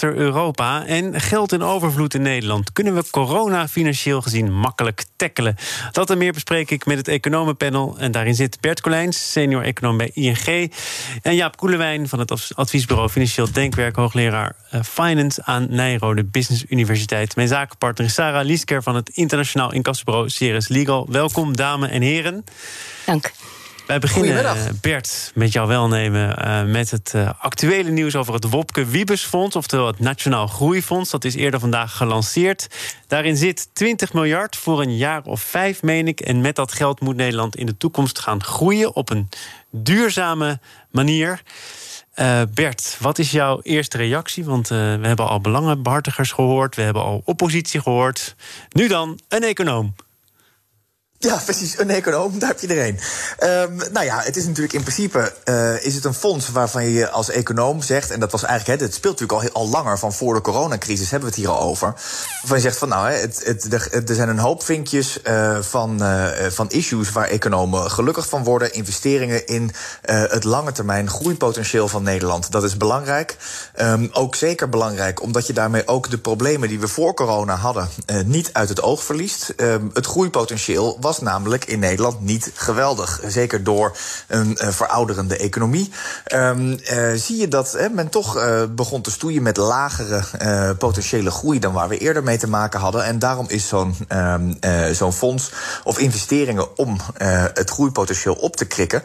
Een hechter Europa en geld in overvloed in Nederland. Kunnen we corona financieel gezien makkelijk tackelen? Dat en meer bespreek ik met het economenpanel. En daarin zit Bert Colijns, senior econoom bij ING. En Jaap Koelewijn van het adviesbureau Financieel Denkwerk... hoogleraar eh, Finance aan Nijrode Business Universiteit. Mijn zakenpartner is Sarah Liesker van het internationaal incassobureau Ceres Legal. Welkom, dames en heren. Dank. Wij beginnen, Bert, met jouw welnemen uh, met het uh, actuele nieuws over het Wopke Wiebesfonds, oftewel het Nationaal Groeifonds. Dat is eerder vandaag gelanceerd. Daarin zit 20 miljard voor een jaar of vijf, meen ik. En met dat geld moet Nederland in de toekomst gaan groeien op een duurzame manier. Uh, Bert, wat is jouw eerste reactie? Want we hebben al belangenbehartigers gehoord, we hebben al oppositie gehoord. Nu dan een econoom. Ja, precies. Een econoom, daar heb je er. Um, nou ja, het is natuurlijk in principe uh, is het een fonds waarvan je als econoom zegt, en dat was eigenlijk, het speelt natuurlijk al, al langer van voor de coronacrisis, hebben we het hier al over. Waarvan je zegt van nou, het, het, er zijn een hoop vinkjes uh, van, uh, van issues waar economen gelukkig van worden. Investeringen in het lange termijn groeipotentieel van Nederland. Dat is belangrijk. Um, ook zeker belangrijk, omdat je daarmee ook de problemen die we voor corona hadden, niet uit het oog verliest. Um, het groeipotentieel namelijk in Nederland niet geweldig. Zeker door een uh, verouderende economie. Um, uh, zie je dat men toch uh, begon te stoeien met lagere potentiële groei dan waar we eerder mee te maken hadden. En daarom is zo'n um, zo'n fonds of investeringen om het groeipotentieel op te krikken,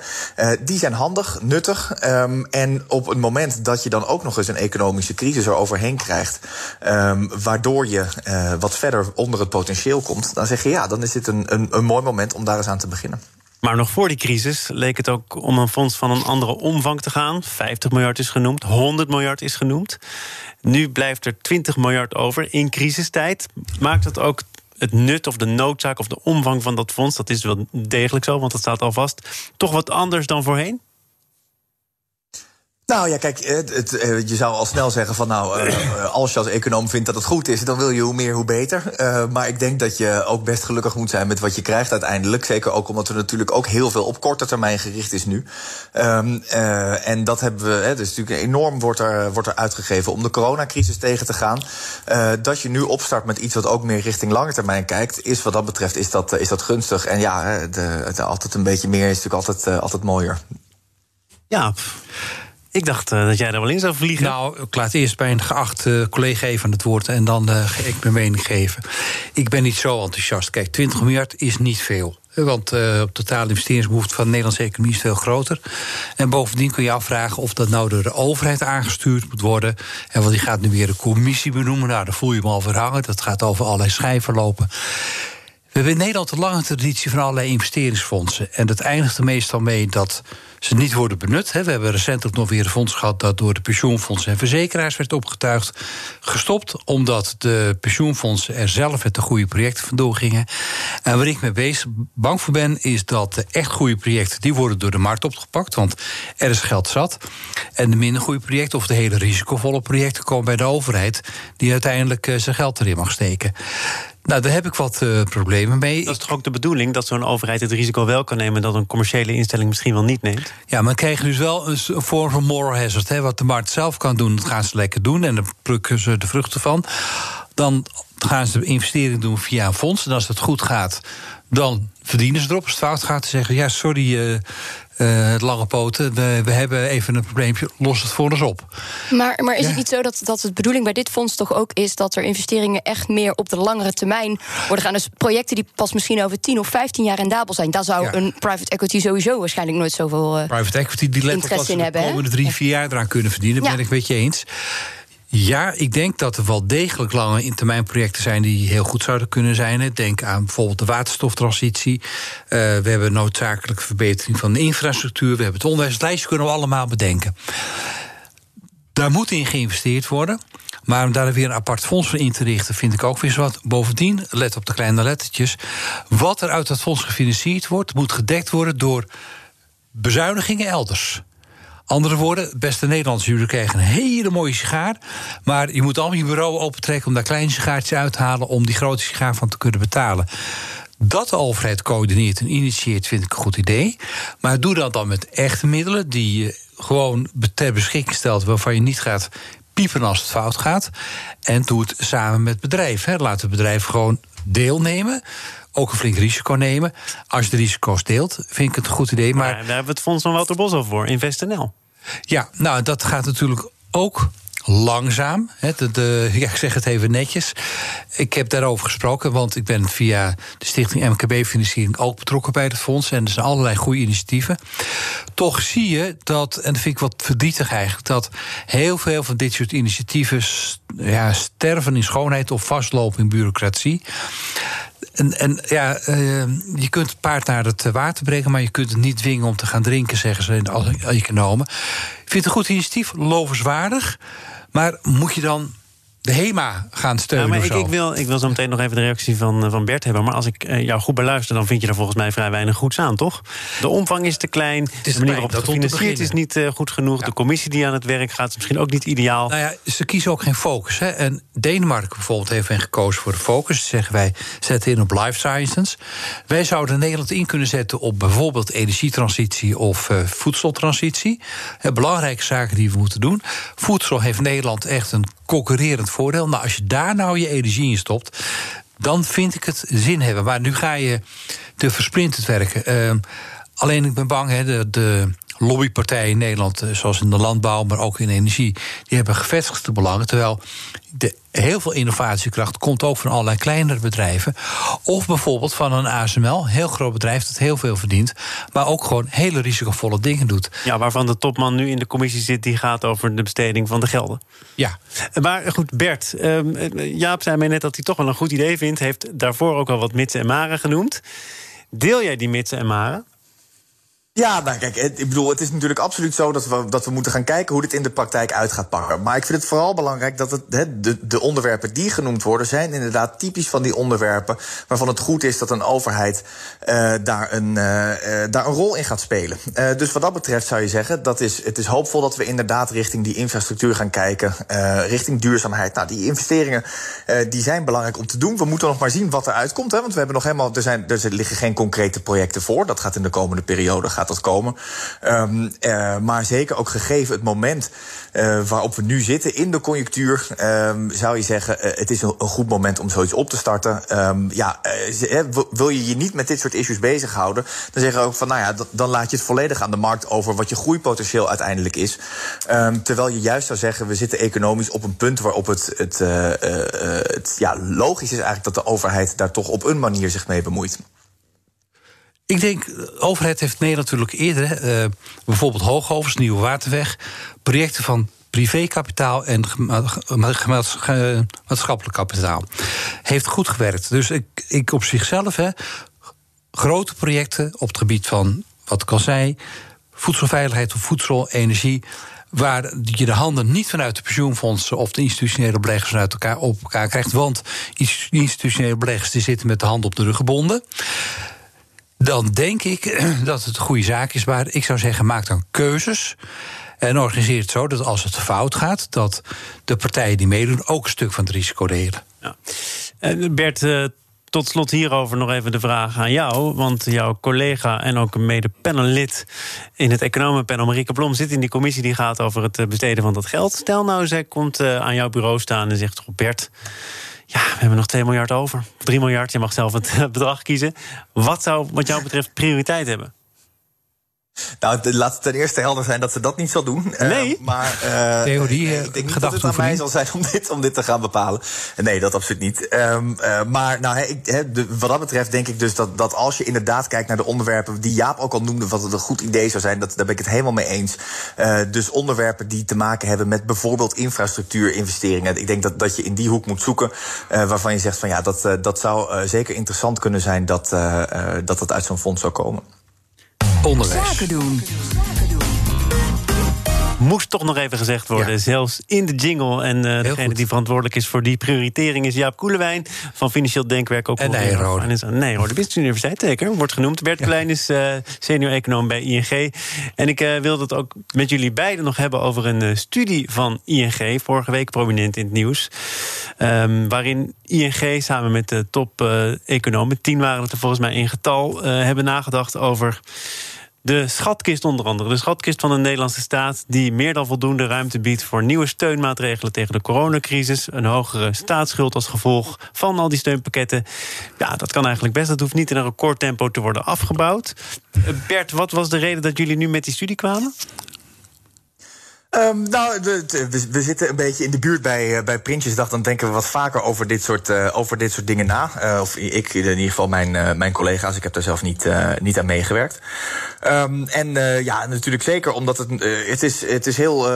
die zijn handig, nuttig. Um, en op het moment dat je dan ook nog eens een economische crisis eroverheen krijgt, waardoor je wat verder onder het potentieel komt, dan zeg je ja, dan is dit een, een, een moment om daar eens aan te beginnen. Maar nog voor die crisis leek het ook om een fonds van een andere omvang te gaan. 50 miljard is genoemd, 100 miljard is genoemd. Nu blijft er 20 miljard over in crisistijd. Maakt dat ook het nut of de noodzaak of de omvang van dat fonds, dat is wel degelijk zo, want dat staat al vast, toch wat anders dan voorheen? Nou ja, kijk, het, eh, je zou al snel zeggen van nou, uh, als je als econoom vindt dat het goed is, dan wil je hoe meer, hoe beter. Maar ik denk dat je ook best gelukkig moet zijn met wat je krijgt uiteindelijk. Zeker ook omdat er natuurlijk ook heel veel op korte termijn gericht is nu. Um, en dat hebben we, hè, dus natuurlijk enorm wordt er, wordt er uitgegeven om de coronacrisis tegen te gaan. dat je nu opstart met iets wat ook meer richting lange termijn kijkt, is wat dat betreft is dat, is dat gunstig. En ja, de, altijd een beetje meer is natuurlijk altijd, altijd mooier. Ja. Ik dacht uh, dat jij daar wel in zou vliegen. Nou, ik laat eerst bij een geachte collega even het woord en dan ga ik mijn mening geven. Ik ben niet zo enthousiast. Kijk, 20 miljard is niet veel. Want de totale investeringsbehoefte van de Nederlandse economie is veel groter. En bovendien kun je afvragen of dat nou door de overheid aangestuurd moet worden. En want die gaat nu weer een commissie benoemen. Nou, daar voel je me al verhangen. Dat gaat over allerlei schijnverlopen. We hebben in Nederland een lange traditie van allerlei investeringsfondsen. En dat eindigt er meestal mee dat ze niet worden benut. We hebben recentelijk nog weer een fonds gehad dat door de pensioenfondsen en verzekeraars werd opgetuigd. Gestopt omdat de pensioenfondsen er zelf met de goede projecten vandoor gingen. En waar ik mee bezig bang voor ben, is dat de echt goede projecten die worden door de markt opgepakt. Want er is geld zat. En de minder goede projecten of de hele risicovolle projecten komen bij de overheid, die uiteindelijk eh, zijn geld erin mag steken. Nou, daar heb ik wat uh, problemen mee. Dat is toch ook de bedoeling dat zo'n overheid het risico wel kan nemen dat een commerciële instelling misschien wel niet neemt? Ja, maar dan krijg je dus wel een vorm van moral hazard. Hè. Wat de markt zelf kan doen, dat gaan ze lekker doen en dan plukken ze de vruchten van. Dan gaan ze de investering doen via een fonds. En als het goed gaat, dan verdienen ze erop. Als het fout gaat, zeggen: ja, sorry. Uh, uh, lange poten, we, we, hebben even een probleempje, los het voor ons op. Maar, maar is het niet zo dat, dat het bedoeling bij dit fonds toch ook is dat er investeringen echt meer op de langere termijn worden gaan? Dus projecten die pas misschien over 10 of 15 jaar rendabel zijn, daar zou een private equity sowieso waarschijnlijk nooit zoveel uh, private equity die op in hebben. De komende drie, vier jaar eraan kunnen verdienen, ben ik met je eens. Ja, ik denk dat er wel degelijk lange intermijnprojecten zijn die heel goed zouden kunnen zijn. Denk aan bijvoorbeeld de waterstoftransitie. Uh, we hebben noodzakelijke verbetering van de infrastructuur. We hebben het onderwijs. Het lijstje kunnen we allemaal bedenken. Daar moet in geïnvesteerd worden. Maar om daar weer een apart fonds voor in te richten, vind ik ook weer wat. Bovendien, let op de kleine lettertjes. Wat er uit dat fonds gefinancierd wordt, moet gedekt worden door bezuinigingen elders. Andere woorden, beste Nederlanders, jullie krijgen een hele mooie sigaar. Maar je moet allemaal je bureau opentrekken om daar kleine sigaartjes uit te halen. om die grote sigaar van te kunnen betalen. Dat de overheid coördineert en initieert, vind ik een goed idee. Maar doe dat dan met echte middelen die je gewoon ter beschikking stelt, waarvan je niet gaat piepen als het fout gaat. En doe het samen met bedrijven. Laat het bedrijf gewoon deelnemen ook een flink risico nemen. Als je de risico's deelt, vind ik het een goed idee. Maar, daar hebben we het Fonds van Wouter Bos al voor, InvestNL. Ja, nou, dat gaat natuurlijk ook langzaam. de, de, ja, ik zeg het even netjes. Ik heb daarover gesproken, want ik ben via de Stichting MKB-financiering ook betrokken bij het fonds. En er zijn allerlei goede initiatieven. Toch zie je dat, en dat vind ik wat verdrietig eigenlijk, dat heel veel van dit soort initiatieven ja, sterven in schoonheid of vastlopen in bureaucratie. En, en ja, uh, je kunt het paard naar het water brengen, maar je kunt het niet dwingen om te gaan drinken, zeggen ze in de economen. Ik vind het een goed initiatief, lovenswaardig. Maar moet je dan de HEMA gaan steunen. Ja, maar ik, ik, wil, ik wil zo meteen nog even de reactie van, eh, van Bert hebben. Maar als ik uh, jou goed beluister, dan vind je er volgens mij vrij weinig goeds aan, toch? De omvang is te klein. de manier waarop het gefinancierd is niet uh, goed genoeg. De commissie die aan het werk gaat is misschien ook niet ideaal. Nou ja, ze kiezen ook geen focus. Hè. En Denemarken bijvoorbeeld heeft men gekozen voor de focus. Ze zeggen wij zetten in op life sciences. Wij zouden Nederland in kunnen zetten op bijvoorbeeld energietransitie of uh, voedseltransitie. belangrijke zaken die we moeten doen. Voedsel heeft Nederland echt een concurrerend voordeel. Nou, als je daar nou je energie in stopt, dan vind ik het zin hebben. Maar nu ga je te versplinterd werken. Uh, alleen ik ben bang, hè, de, de lobbypartijen in Nederland, eh, zoals in de landbouw, maar ook in energie, die hebben gevestigde belangen. Terwijl de, heel veel innovatiekracht komt ook van allerlei kleinere bedrijven. Of bijvoorbeeld van een ASML, heel groot bedrijf dat heel veel verdient, maar ook gewoon hele risicovolle dingen doet. Ja, waarvan de topman nu in de commissie zit, die gaat over de besteding van de gelden. Ja. Maar goed, Bert, ehm, Jaap zei mij net dat hij toch wel een goed idee vindt, heeft daarvoor ook al wat mitsen en maren genoemd. Deel jij die mitsen en maren? Ja, nou kijk, ik bedoel, het is natuurlijk absoluut zo dat we, dat we moeten gaan kijken hoe dit in de praktijk uit gaat pakken. Maar ik vind het vooral belangrijk dat het, de, de onderwerpen die genoemd worden, zijn inderdaad typisch van die onderwerpen waarvan het goed is dat een overheid uh, daar, een, uh, daar een rol in gaat spelen. Dus wat dat betreft zou je zeggen, dat is, het is hoopvol dat we inderdaad richting die infrastructuur gaan kijken, richting duurzaamheid. Nou, die investeringen die zijn belangrijk om te doen. We moeten nog maar zien wat er uitkomt, hè, want we hebben nog helemaal, er, zijn, er liggen geen concrete projecten voor. Dat gaat in de komende periode gaat dat komen. Um, uh, maar zeker ook gegeven het moment uh, waarop we nu zitten in de conjunctuur, um, zou je zeggen: uh, het is een, goed moment om zoiets op te starten. Um, ja, wil je je niet met dit soort issues bezighouden, dan zeggen we ook van: nou ja, dan laat je het volledig aan de markt over wat je groeipotentieel uiteindelijk is. terwijl je juist zou zeggen: we zitten economisch op een punt waarop het, het, het ja, logisch is eigenlijk dat de overheid daar toch op een manier zich mee bemoeit. Ik denk, de overheid heeft Nederland natuurlijk eerder, uh, bijvoorbeeld Hoogovens, Nieuwe Waterweg, projecten van privékapitaal en maatschappelijk kapitaal. Heeft goed gewerkt. Dus ik, ik op zichzelf, hè, grote projecten op het gebied van, wat ik al zei, voedselveiligheid of voedsel, energie waar je de handen niet vanuit de pensioenfondsen of de institutionele beleggers vanuit elkaar op elkaar krijgt. Want institutionele beleggers die zitten met de hand op de rug gebonden dan denk ik dat het een goede zaak is. Maar ik zou zeggen, maak dan keuzes. En organiseer het zo dat als het fout gaat, dat de partijen die meedoen ook een stuk van het risico delen. Ja. Bert, eh, tot slot hierover nog even de vraag aan jou. Want jouw collega en ook een mede-panellid in het economenpanel, Marieke Blom, zit in die commissie die gaat over het eh, besteden van dat geld. Stel nou, zij komt eh, aan jouw bureau staan en zegt: Bert. Ja, we hebben nog 2 miljard over. 3 miljard, je mag zelf het bedrag kiezen. Wat zou wat jou betreft prioriteit hebben? Nou, laat het ten eerste helder zijn dat ze dat niet zal doen. Eh, nee. Uh, maar uh, Theorie, ik denk niet dat het aan mij zal zijn om dit, om dit te gaan bepalen. Nee, dat absoluut niet. Um, uh, maar nou, ik, he, de, wat dat betreft denk ik dus dat, dat als je inderdaad kijkt naar de onderwerpen die Jaap ook al noemde, wat het een goed idee zou zijn, dat, daar ben ik het helemaal mee eens. dus onderwerpen die te maken hebben met bijvoorbeeld infrastructuurinvesteringen. Ik denk dat, dat je in die hoek moet zoeken waarvan je zegt van ja, dat, dat zou zeker interessant kunnen zijn dat dat, dat uit zo'n fonds zou komen onderwijs. Zaken doen. Moest toch nog even gezegd worden. Zelfs in de jingle. En uh, degene die verantwoordelijk is voor die prioritering is Jaap Koelewijn van Financieel Denkwerk. Ook en Nijrode. Nee, hoor, de Business Universiteit zeker, wordt genoemd. Bert ja. Klein is uh, senior econoom bij ING. En ik uh, wilde het ook met jullie beiden nog hebben over een studie van ING. Vorige week prominent in het nieuws. Um, waarin ING samen met de top-economen, tien waren het er volgens mij in getal, hebben nagedacht over de schatkist onder andere. De schatkist van de Nederlandse staat... die meer dan voldoende ruimte biedt voor nieuwe steunmaatregelen... tegen de coronacrisis. Een hogere staatsschuld als gevolg van al die steunpakketten. Ja, dat kan eigenlijk best. Dat hoeft niet in een recordtempo te worden afgebouwd. Bert, wat was de reden dat jullie nu met die studie kwamen? Um, nou, we, zitten een beetje in de buurt bij, uh, bij Prinsjesdag. Dan denken we wat vaker over dit soort, uh, over dit soort dingen na. Uh, of ik, in ieder geval mijn, mijn collega's. Ik heb daar zelf niet, niet aan meegewerkt. Um, en ja, natuurlijk zeker omdat het, het, is, het is heel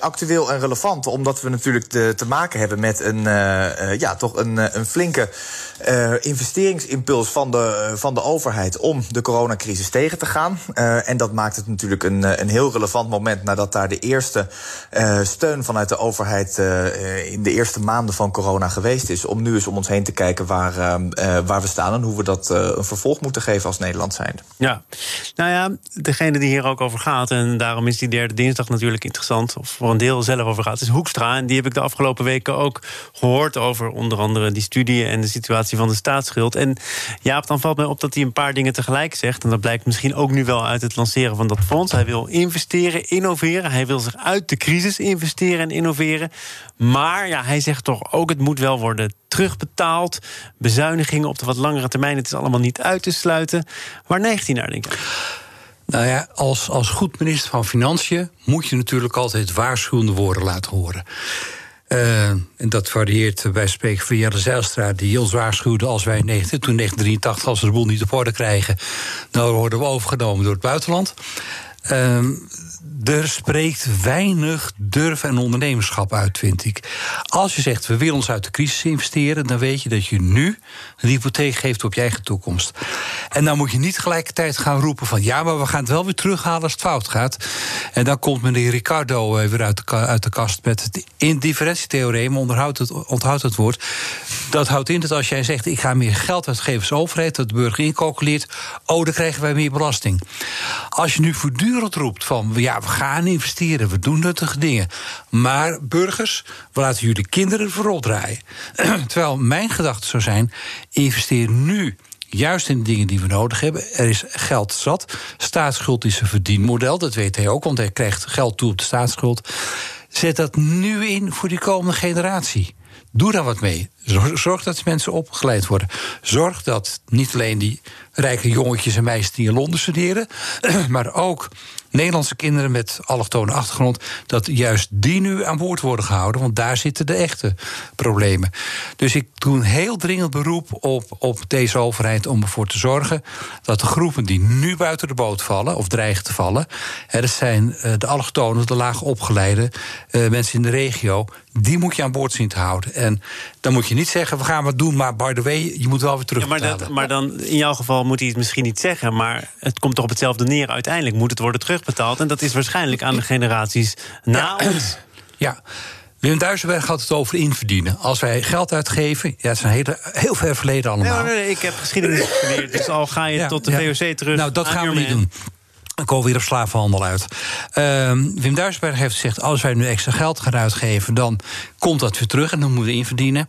actueel en relevant. Omdat we natuurlijk te, te maken hebben met een, ja, toch een, een flinke investeringsimpuls van de, van de overheid... om de coronacrisis tegen te gaan. en dat maakt het natuurlijk een, een heel relevant moment nadat daar de eerste uh, steun vanuit de overheid uh, in de eerste maanden van corona geweest is. Om nu eens om ons heen te kijken waar, uh, waar we staan en hoe we dat een vervolg moeten geven als Nederland zijn. Ja, nou ja, degene die hier ook over gaat, en daarom is die derde dinsdag natuurlijk interessant, of voor een deel zelf over gaat, is Hoekstra. En die heb ik de afgelopen weken ook gehoord over onder andere die studie en de situatie van de staatsschuld. En Jaap, dan valt mij op dat hij een paar dingen tegelijk zegt. En dat blijkt misschien ook nu wel uit het lanceren van dat fonds. Hij wil investeren, innoveren. Hij wil zich uit de crisis investeren en innoveren. Maar ja, hij zegt toch ook: het moet wel worden terugbetaald. Bezuinigingen op de wat langere termijn, het is allemaal niet uit te sluiten. Waar neigt hij naar, denk ik? Nou ja, als, als goed minister van Financiën moet je natuurlijk altijd waarschuwende woorden laten horen. Uh, en dat varieert bij spreken van Jelle Zijlstra, die ons waarschuwde als wij 19, toen 1983, als we de boel niet op orde krijgen, dan worden we overgenomen door het buitenland. Uh, er spreekt weinig durf en ondernemerschap uit, vind ik. Als je zegt, we willen ons uit de crisis investeren... dan weet je dat je nu een hypotheek geeft op je eigen toekomst. En dan moet je niet tegelijkertijd gaan roepen van... ja, maar we gaan het wel weer terughalen als het fout gaat. En dan komt meneer Ricardo weer uit de, uit de kast met het indifferentietheorem... Onderhoudt het, onthoudt het woord. Dat houdt in dat als jij zegt, ik ga meer geld uitgeven als overheid... dat de burger incalculeert, oh, dan krijgen wij meer belasting. Als je nu voortdurend roept van... ja, we gaan investeren, we doen nuttige dingen. Maar burgers, we laten jullie kinderen voorop draaien. Terwijl mijn gedachte zou zijn: investeer nu juist in de dingen die we nodig hebben. Er is geld zat. Staatsschuld is een verdienmodel, dat weet hij ook, want hij krijgt geld toe op de staatsschuld. Zet dat nu in voor die komende generatie. Doe daar wat mee. Zorg dat mensen opgeleid worden. Zorg dat niet alleen die rijke jongetjes en meisjes die in Londen studeren, maar ook Nederlandse kinderen met allochtone achtergrond, dat juist die nu aan boord worden gehouden, want daar zitten de echte problemen. Dus ik doe een heel dringend beroep op, op deze overheid om ervoor te zorgen dat de groepen die nu buiten de boot vallen of dreigen te vallen, dat zijn uh, de allochtonen, de laag opgeleide uh, mensen in de regio, die moet je aan boord zien te houden. En dan moet je niet zeggen, we gaan wat doen, maar by the way, je moet wel weer terug. Ja, maar, dat, maar dan, in jouw geval moet hij het misschien niet zeggen, maar het komt toch op hetzelfde neer. Uiteindelijk moet het worden terugbetaald. En dat is waarschijnlijk aan de generaties na ons. Ja. Wim Duisenberg had het over inverdienen. Als wij geld uitgeven, ja, het is een hele, heel ver verleden allemaal. Nee, nee, nee ik heb geschiedenis gestudeerd, dus al ga je tot de VOC terug. Nou, dat gaan we niet doen. Ik kom weer op slavenhandel uit. Uh, Wim Duisberg heeft gezegd: als wij nu extra geld gaan uitgeven, dan komt dat weer terug en dan moeten we inverdienen.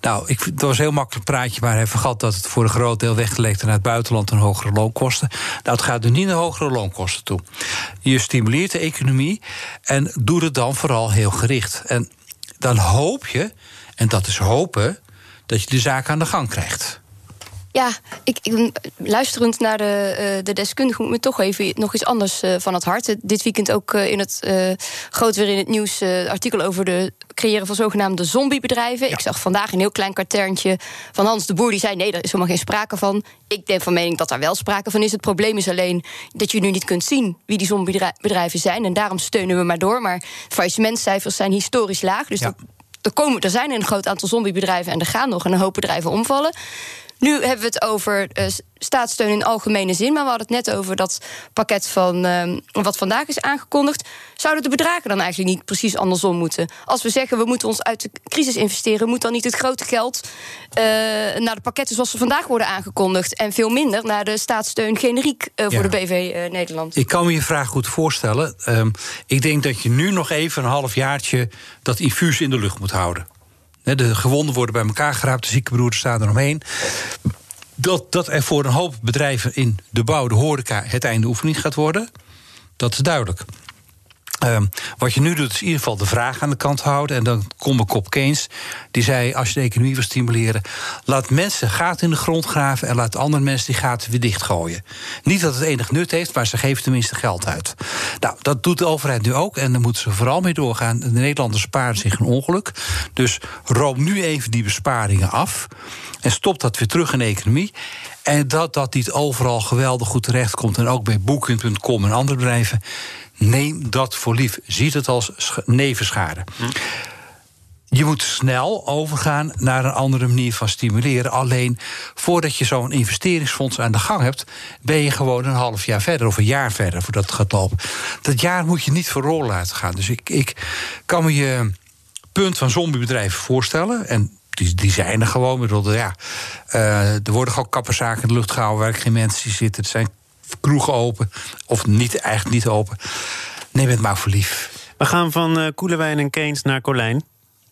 Nou, ik, dat was een heel makkelijk praatje, maar hij vergat dat het voor een groot deel weggelegd naar het buitenland een hogere loonkosten. Nou, het gaat nu niet naar hogere loonkosten toe. Je stimuleert de economie en doe het dan vooral heel gericht. En dan hoop je, en dat is hopen, dat je de zaak aan de gang krijgt. Ja, ik, ik, luisterend naar de, uh, de deskundige moet me toch even nog iets anders uh, van het hart. Dit weekend ook uh, in het groot weer in het nieuws artikel over de creëren van zogenaamde zombiebedrijven. Ja. Ik zag vandaag een heel klein katerntje van Hans de Boer die zei: nee, daar is helemaal geen sprake van. Ik ben van mening dat daar wel sprake van is. Het probleem is alleen dat je nu niet kunt zien wie die zombiebedrijven zijn. En daarom steunen we maar door. Maar faillissementcijfers zijn historisch laag. Dus ja. dat, er, komen, er zijn een groot aantal zombiebedrijven en er gaan nog een hoop bedrijven omvallen. Nu hebben we het over uh, staatssteun in algemene zin. Maar we hadden het net over dat pakket van uh, wat vandaag is aangekondigd. Zouden de bedragen dan eigenlijk niet precies andersom moeten? Als we zeggen we moeten ons uit de crisis investeren, moet dan niet het grote geld uh, naar de pakketten zoals ze vandaag worden aangekondigd. En veel minder naar de staatssteun generiek voor de BV Nederland? Ik kan me je vraag goed voorstellen. Um, ik denk dat je nu nog even een half jaartje dat infuus in de lucht moet houden. De gewonden worden bij elkaar geraapt, de ziekenbroeders staan eromheen. Dat, dat er voor een hoop bedrijven in de bouw, de horeca, het einde oefening gaat worden, dat is duidelijk. Uh, wat je nu doet, is in ieder geval de vraag aan de kant houden. En dan kom ik op Keynes. Die zei: als je de economie wil stimuleren, laat mensen gaten in de grond graven. en laat andere mensen die gaten weer dichtgooien. Niet dat het enig nut heeft, maar ze geven tenminste geld uit. Nou, dat doet de overheid nu ook. En daar moeten ze vooral mee doorgaan. De Nederlanders sparen zich een ongeluk. Dus room nu even die besparingen af. En stop dat weer terug in de economie. En dat dat niet overal geweldig goed terechtkomt. En ook bij Booking.com en andere bedrijven Neem dat voor lief. Ziet het als nevenschade. Je moet snel overgaan naar een andere manier van stimuleren. Alleen voordat je zo'n investeringsfonds aan de gang hebt, ben je gewoon een half jaar verder of een jaar verder voordat het gaat lopen. Dat jaar moet je niet voor rol laten gaan. Dus ik, ik kan me je punt van zombiebedrijven voorstellen. En die, zijn er gewoon. Bedoel, ja, uh, er worden gewoon kapperzaken in de lucht gehouden waar geen mensen zitten. Het zijn kroegen open. Of niet, eigenlijk niet open. Neem het maar voor lief. We gaan van uh, Koelewijn en Keynes naar Colijn.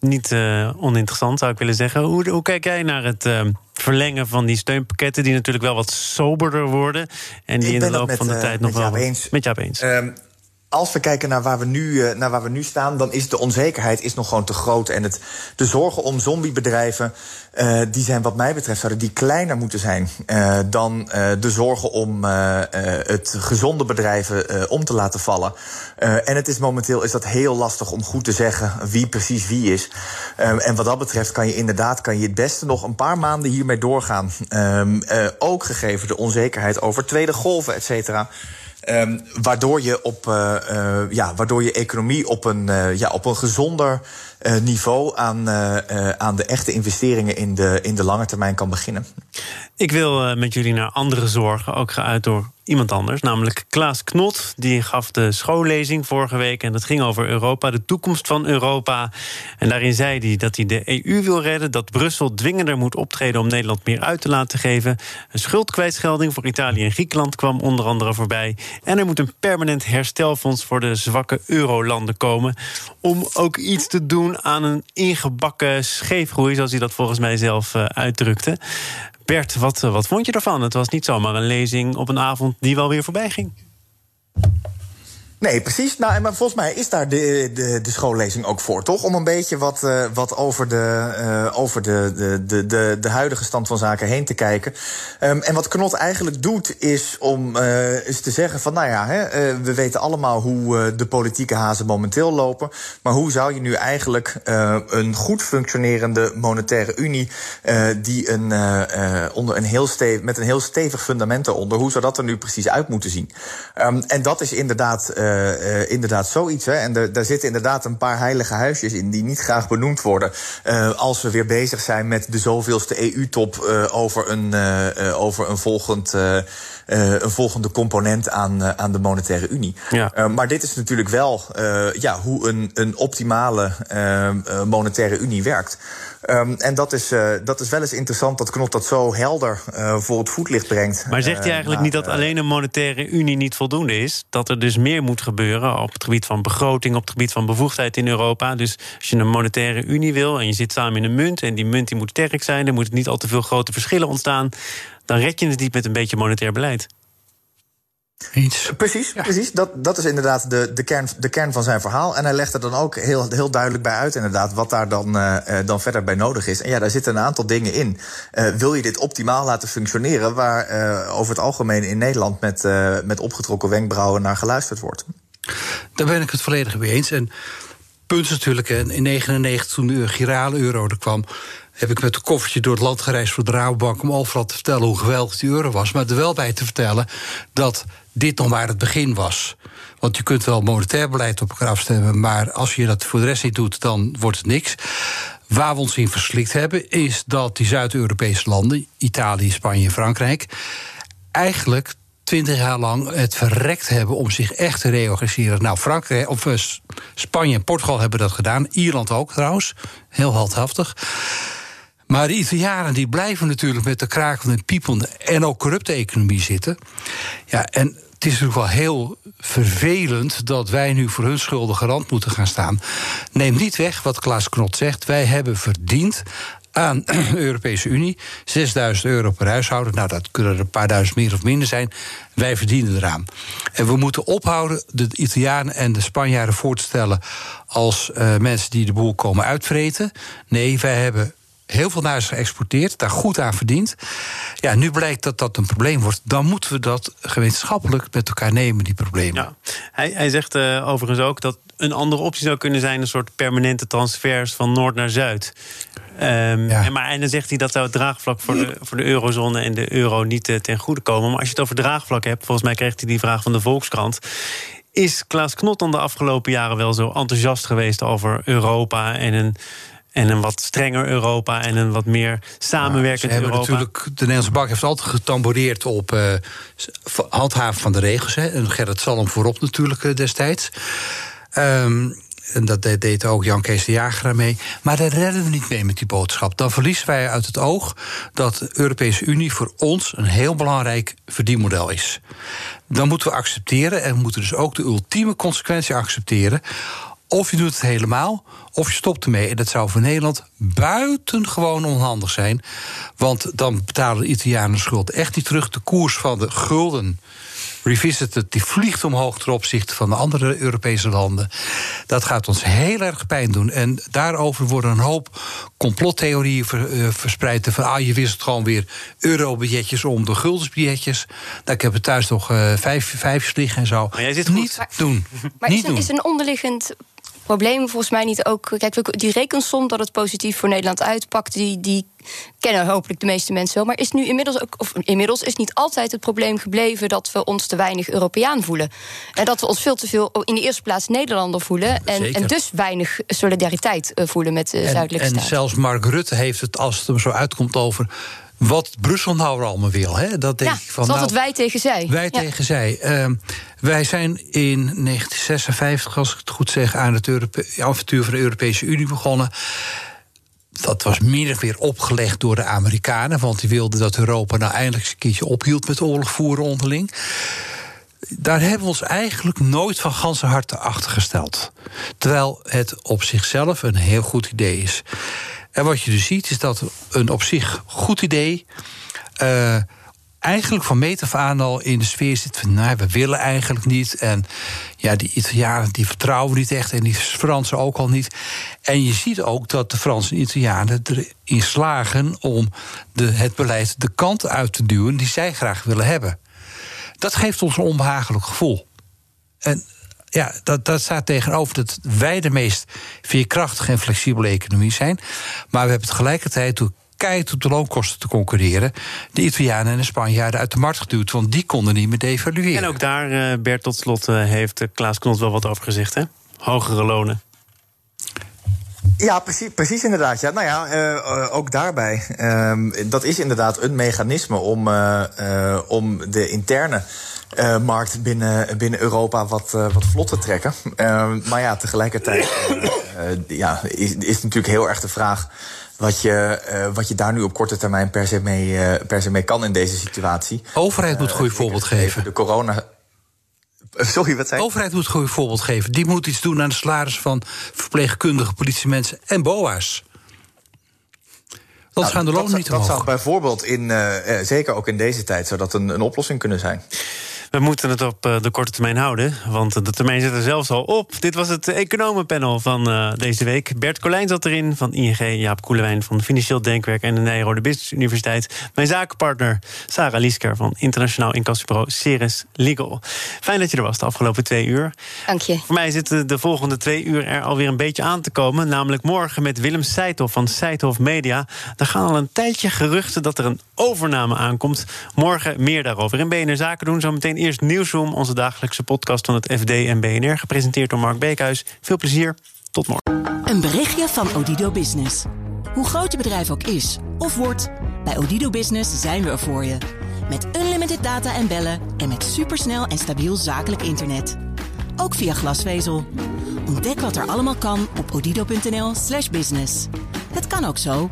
Niet uh, oninteressant, zou ik willen zeggen. Hoe, hoe kijk jij naar het uh, verlengen van die steunpakketten... die natuurlijk wel wat soberder worden... en die in de loop van de tijd nog wel... Eens. Met jou eens. Um, als we kijken naar waar we, nu, uh, naar waar we nu staan, dan is de onzekerheid is nog gewoon te groot. En het, de zorgen om zombiebedrijven, uh, die zijn wat mij betreft, zouden die kleiner moeten zijn uh, dan de zorgen om het gezonde bedrijven om te laten vallen. en het is momenteel is dat heel lastig om goed te zeggen wie precies wie is. en wat dat betreft kan je inderdaad kan je het beste nog een paar maanden hiermee doorgaan. Ehm, ook gegeven de onzekerheid over tweede golven, et cetera. Um, waardoor, je op, uh, uh, ja, waardoor je economie op een, uh, ja, op een gezonder niveau aan, aan de echte investeringen in de, in de lange termijn kan beginnen. Ik wil met jullie naar andere zorgen, ook geuit door iemand anders, namelijk Klaas Knot. Die gaf de schoollezing vorige week en dat ging over Europa, de toekomst van Europa. En daarin zei hij dat hij de EU wil redden, dat Brussel dwingender moet optreden om Nederland meer uit te laten geven. Een schuldkwijtschelding voor Italië en Griekenland kwam onder andere voorbij. En er moet een permanent herstelfonds voor de zwakke eurolanden komen. Om ook iets te doen aan een ingebakken scheefgroei, zoals hij dat volgens mij zelf uh, uitdrukte. Bert, wat, eh, wat vond je ervan? Het was niet zomaar een lezing op een avond die wel weer voorbij ging. Nee, precies. Nou, maar volgens mij is daar de, de, de schoollezing ook voor, toch? Om een beetje wat, uh, wat over, de, uh, over de, de, de, de huidige stand van zaken heen te kijken. Um, en wat Knot eigenlijk doet, is om uh, te zeggen van... nou ja, hè, we weten allemaal hoe de politieke hazen momenteel lopen... maar hoe zou je nu eigenlijk een goed functionerende monetaire unie... die een, onder een heel stevig, met een heel stevig fundament eronder... hoe zou dat er nu precies uit moeten zien? Um, en dat is inderdaad... Uh, inderdaad zoiets. Hè. En daar zitten inderdaad een paar heilige huisjes in die niet graag benoemd worden. Uh, als we weer bezig zijn met de zoveelste EU-top over, een, over een volgend. Uh, een volgende component aan, uh, aan de monetaire unie. Ja. Uh, maar dit is natuurlijk wel ja, hoe een, een optimale monetaire unie werkt. Um, en dat is, dat is wel eens interessant dat Knot dat zo helder voor het voetlicht brengt. Maar zegt hij eigenlijk niet dat alleen een monetaire unie niet voldoende is? Dat er dus meer moet gebeuren op het gebied van begroting, op het gebied van bevoegdheid in Europa. Dus als je een monetaire unie wil en je zit samen in een munt en die munt die moet sterk zijn, dan moet niet al te veel grote verschillen ontstaan dan red je het niet met een beetje monetair beleid. Eens. Precies, precies. Dat, dat is inderdaad de, de, kern, de kern van zijn verhaal. En hij legt er dan ook heel, heel duidelijk bij uit, inderdaad, wat daar dan, uh, dan verder bij nodig is. En ja, daar zitten een aantal dingen in. Uh, wil je dit optimaal laten functioneren, waar uh, over het algemeen in Nederland met, met opgetrokken wenkbrauwen naar geluisterd wordt? Daar ben ik het volledig mee eens. En punt is natuurlijk, in 1999, toen de girale euro er kwam heb ik met een koffertje door het land gereisd voor de Rabobank... om overal te vertellen hoe geweldig die euro was. Maar er wel bij te vertellen dat dit nog maar het begin was. Want je kunt wel monetair beleid op elkaar afstemmen... maar als je dat voor de rest niet doet, dan wordt het niks. Waar we ons in verslikt hebben, is dat die Zuid-Europese landen, Italië, Spanje, Frankrijk, eigenlijk twintig jaar lang het verrekt hebben om zich echt te reorganiseren. Nou, Frankrijk, of uh, Spanje en Portugal hebben dat gedaan. Ierland ook trouwens. Heel heldhaftig. Maar de Italianen die blijven natuurlijk met de krakende, piepende en ook corrupte economie zitten. Ja, en het is natuurlijk wel heel vervelend dat wij nu voor hun schulden garant moeten gaan staan. Neem niet weg wat Klaas Knot zegt. Wij hebben verdiend aan de Europese Unie. 6000 euro per huishouden. Nou, dat kunnen er een paar duizend meer of minder zijn. Wij verdienen eraan. En we moeten ophouden de Italianen en de Spanjaarden voor te stellen als uh, mensen die de boel komen uitvreten. Nee, wij hebben heel veel naar geëxporteerd, daar goed aan verdiend. Ja, nu blijkt dat dat een probleem wordt. Dan moeten we dat gemeenschappelijk met elkaar nemen, die problemen. Ja. Hij, hij zegt uh, overigens ook dat een andere optie zou kunnen zijn... een soort permanente transfers van noord naar zuid. Um, en, maar, en dan zegt hij dat zou het draagvlak voor de, voor de eurozone en de euro niet uh, ten goede komen. Maar als je het over draagvlak hebt, volgens mij kreeg hij die vraag van de Volkskrant. Is Klaas Knot dan de afgelopen jaren wel zo enthousiast geweest over Europa en een en een wat strenger Europa en een wat meer samenwerkend ja, Europa. Natuurlijk, de Nederlandse bank heeft altijd getamboreerd op uh, handhaven van de regels. Hè. En Gerrit Salm voorop natuurlijk uh, destijds. Um, en dat deed ook Jan Kees de Jager mee. Maar daar redden we niet mee met die boodschap. Dan verliezen wij uit het oog dat de Europese Unie voor ons een heel belangrijk verdienmodel is. Dan moeten we accepteren en we moeten dus ook de ultieme consequentie accepteren. Of je doet het helemaal, of je stopt ermee. En dat zou voor Nederland buitengewoon onhandig zijn. Want dan betalen de Italianen de schuld echt niet terug. De koers van de gulden Revisited, die vliegt omhoog ten opzichte van de andere Europese landen. Dat gaat ons heel erg pijn doen. En daarover worden een hoop complottheorieën eh, verspreid. Van ah, je wisselt gewoon weer eurobiljetjes om de guldensbiljetjes. Nou, ik heb er thuis nog uh, vijf, vijf liggen en zo. Maar jij zit niet doen. Maar niet is, doen. is een onderliggend probleem volgens mij niet ook. Kijk, die rekensom dat het positief voor Nederland uitpakt, die, die kennen hopelijk de meeste mensen wel. Maar is nu inmiddels ook, of inmiddels is niet altijd het probleem gebleven dat we ons te weinig Europeaan voelen. En dat we ons veel te veel in de eerste plaats Nederlander voelen. En, en dus weinig solidariteit eh, voelen met de zuidelijke en, staten. En zelfs Mark Rutte heeft het, als het hem zo uitkomt, over wat Brussel nou allemaal wil. Hè? Dat denk ja, ik van, het is nou, altijd wij tegen zij. Wij Ja. tegen zij. Uh, wij zijn in 1956, als ik het goed zeg, aan het Europe avontuur van de Europese Unie begonnen. Dat was min of meer opgelegd door de Amerikanen, want die wilden dat Europa nou eindelijk eens een keertje ophield met oorlog voeren onderling. Daar hebben we ons eigenlijk nooit van ganse harte achter gesteld. Terwijl het op zichzelf een heel goed idee is. En wat je dus ziet, is dat een op zich goed idee. Uh, eigenlijk van meet af aan al in de sfeer zit van... nou, we willen eigenlijk niet. En ja, die Italianen die vertrouwen niet echt... en die Fransen ook al niet. En je ziet ook dat de Fransen en Italianen erin slagen... om de, het beleid de kant uit te duwen die zij graag willen hebben. Dat geeft ons een onbehagelijk gevoel. En ja, dat, dat staat tegenover dat wij de meest veerkrachtige en flexibele economie zijn. Maar we hebben tegelijkertijd door keihard op de loonkosten te concurreren. De Italianen en de Spanjaarden uit de markt geduwd, want die konden niet meer devalueren. En ook daar, uh, Bert, tot slot uh, heeft uh, Klaas Knot wel wat over gezegd, hè? Hogere lonen. Ja, precies, precies inderdaad. Ja, nou ja, uh, ook daarbij. Uh, dat is inderdaad een mechanisme om, uh, om de interne markt binnen, binnen Europa wat, wat vlot te trekken. Uh, maar ja, tegelijkertijd ja, is, is natuurlijk heel erg de vraag wat je, wat je daar nu op korte termijn per se mee, per se mee kan in deze situatie. De overheid moet een goed voorbeeld geven. De corona. Sorry, wat zei De overheid moet een goed voorbeeld geven. Die moet iets doen aan de salaris van verpleegkundigen, politiemensen en BOA's. Dat nou, gaan de lonen niet Dat omhoog. zou bijvoorbeeld, in, uh, zeker ook in deze tijd, zou dat een, een oplossing kunnen zijn. We moeten het op de korte termijn houden, want de termijn zit er zelfs al op. Dit was het economenpanel van uh, deze week. Bert Colijn zat erin van ING, Jaap Koelewijn van Financieel Denkwerk en de Nijrode Business Universiteit. Mijn zakenpartner Sarah Liesker van internationaal incassobureau Ceres Legal. Fijn dat je er was de afgelopen twee uur. Dank je. Voor mij zitten de volgende twee uur er alweer een beetje aan te komen. Namelijk morgen met Willem Seithoff van Seithoff Media. Daar gaan al een tijdje geruchten dat er een overname aankomt. Morgen meer daarover. In BNR Zaken doen zometeen eerst Nieuwsroom, onze dagelijkse podcast van het FD en BNR. Gepresenteerd door Mark Beekhuis. Veel plezier. Tot morgen. Een berichtje van Odido Business. Hoe groot je bedrijf ook is of wordt, bij Odido Business zijn we er voor je. Met unlimited data en bellen en met supersnel en stabiel zakelijk internet. Ook via glasvezel. Ontdek wat er allemaal kan op odido.nl/slash business. Het kan ook zo.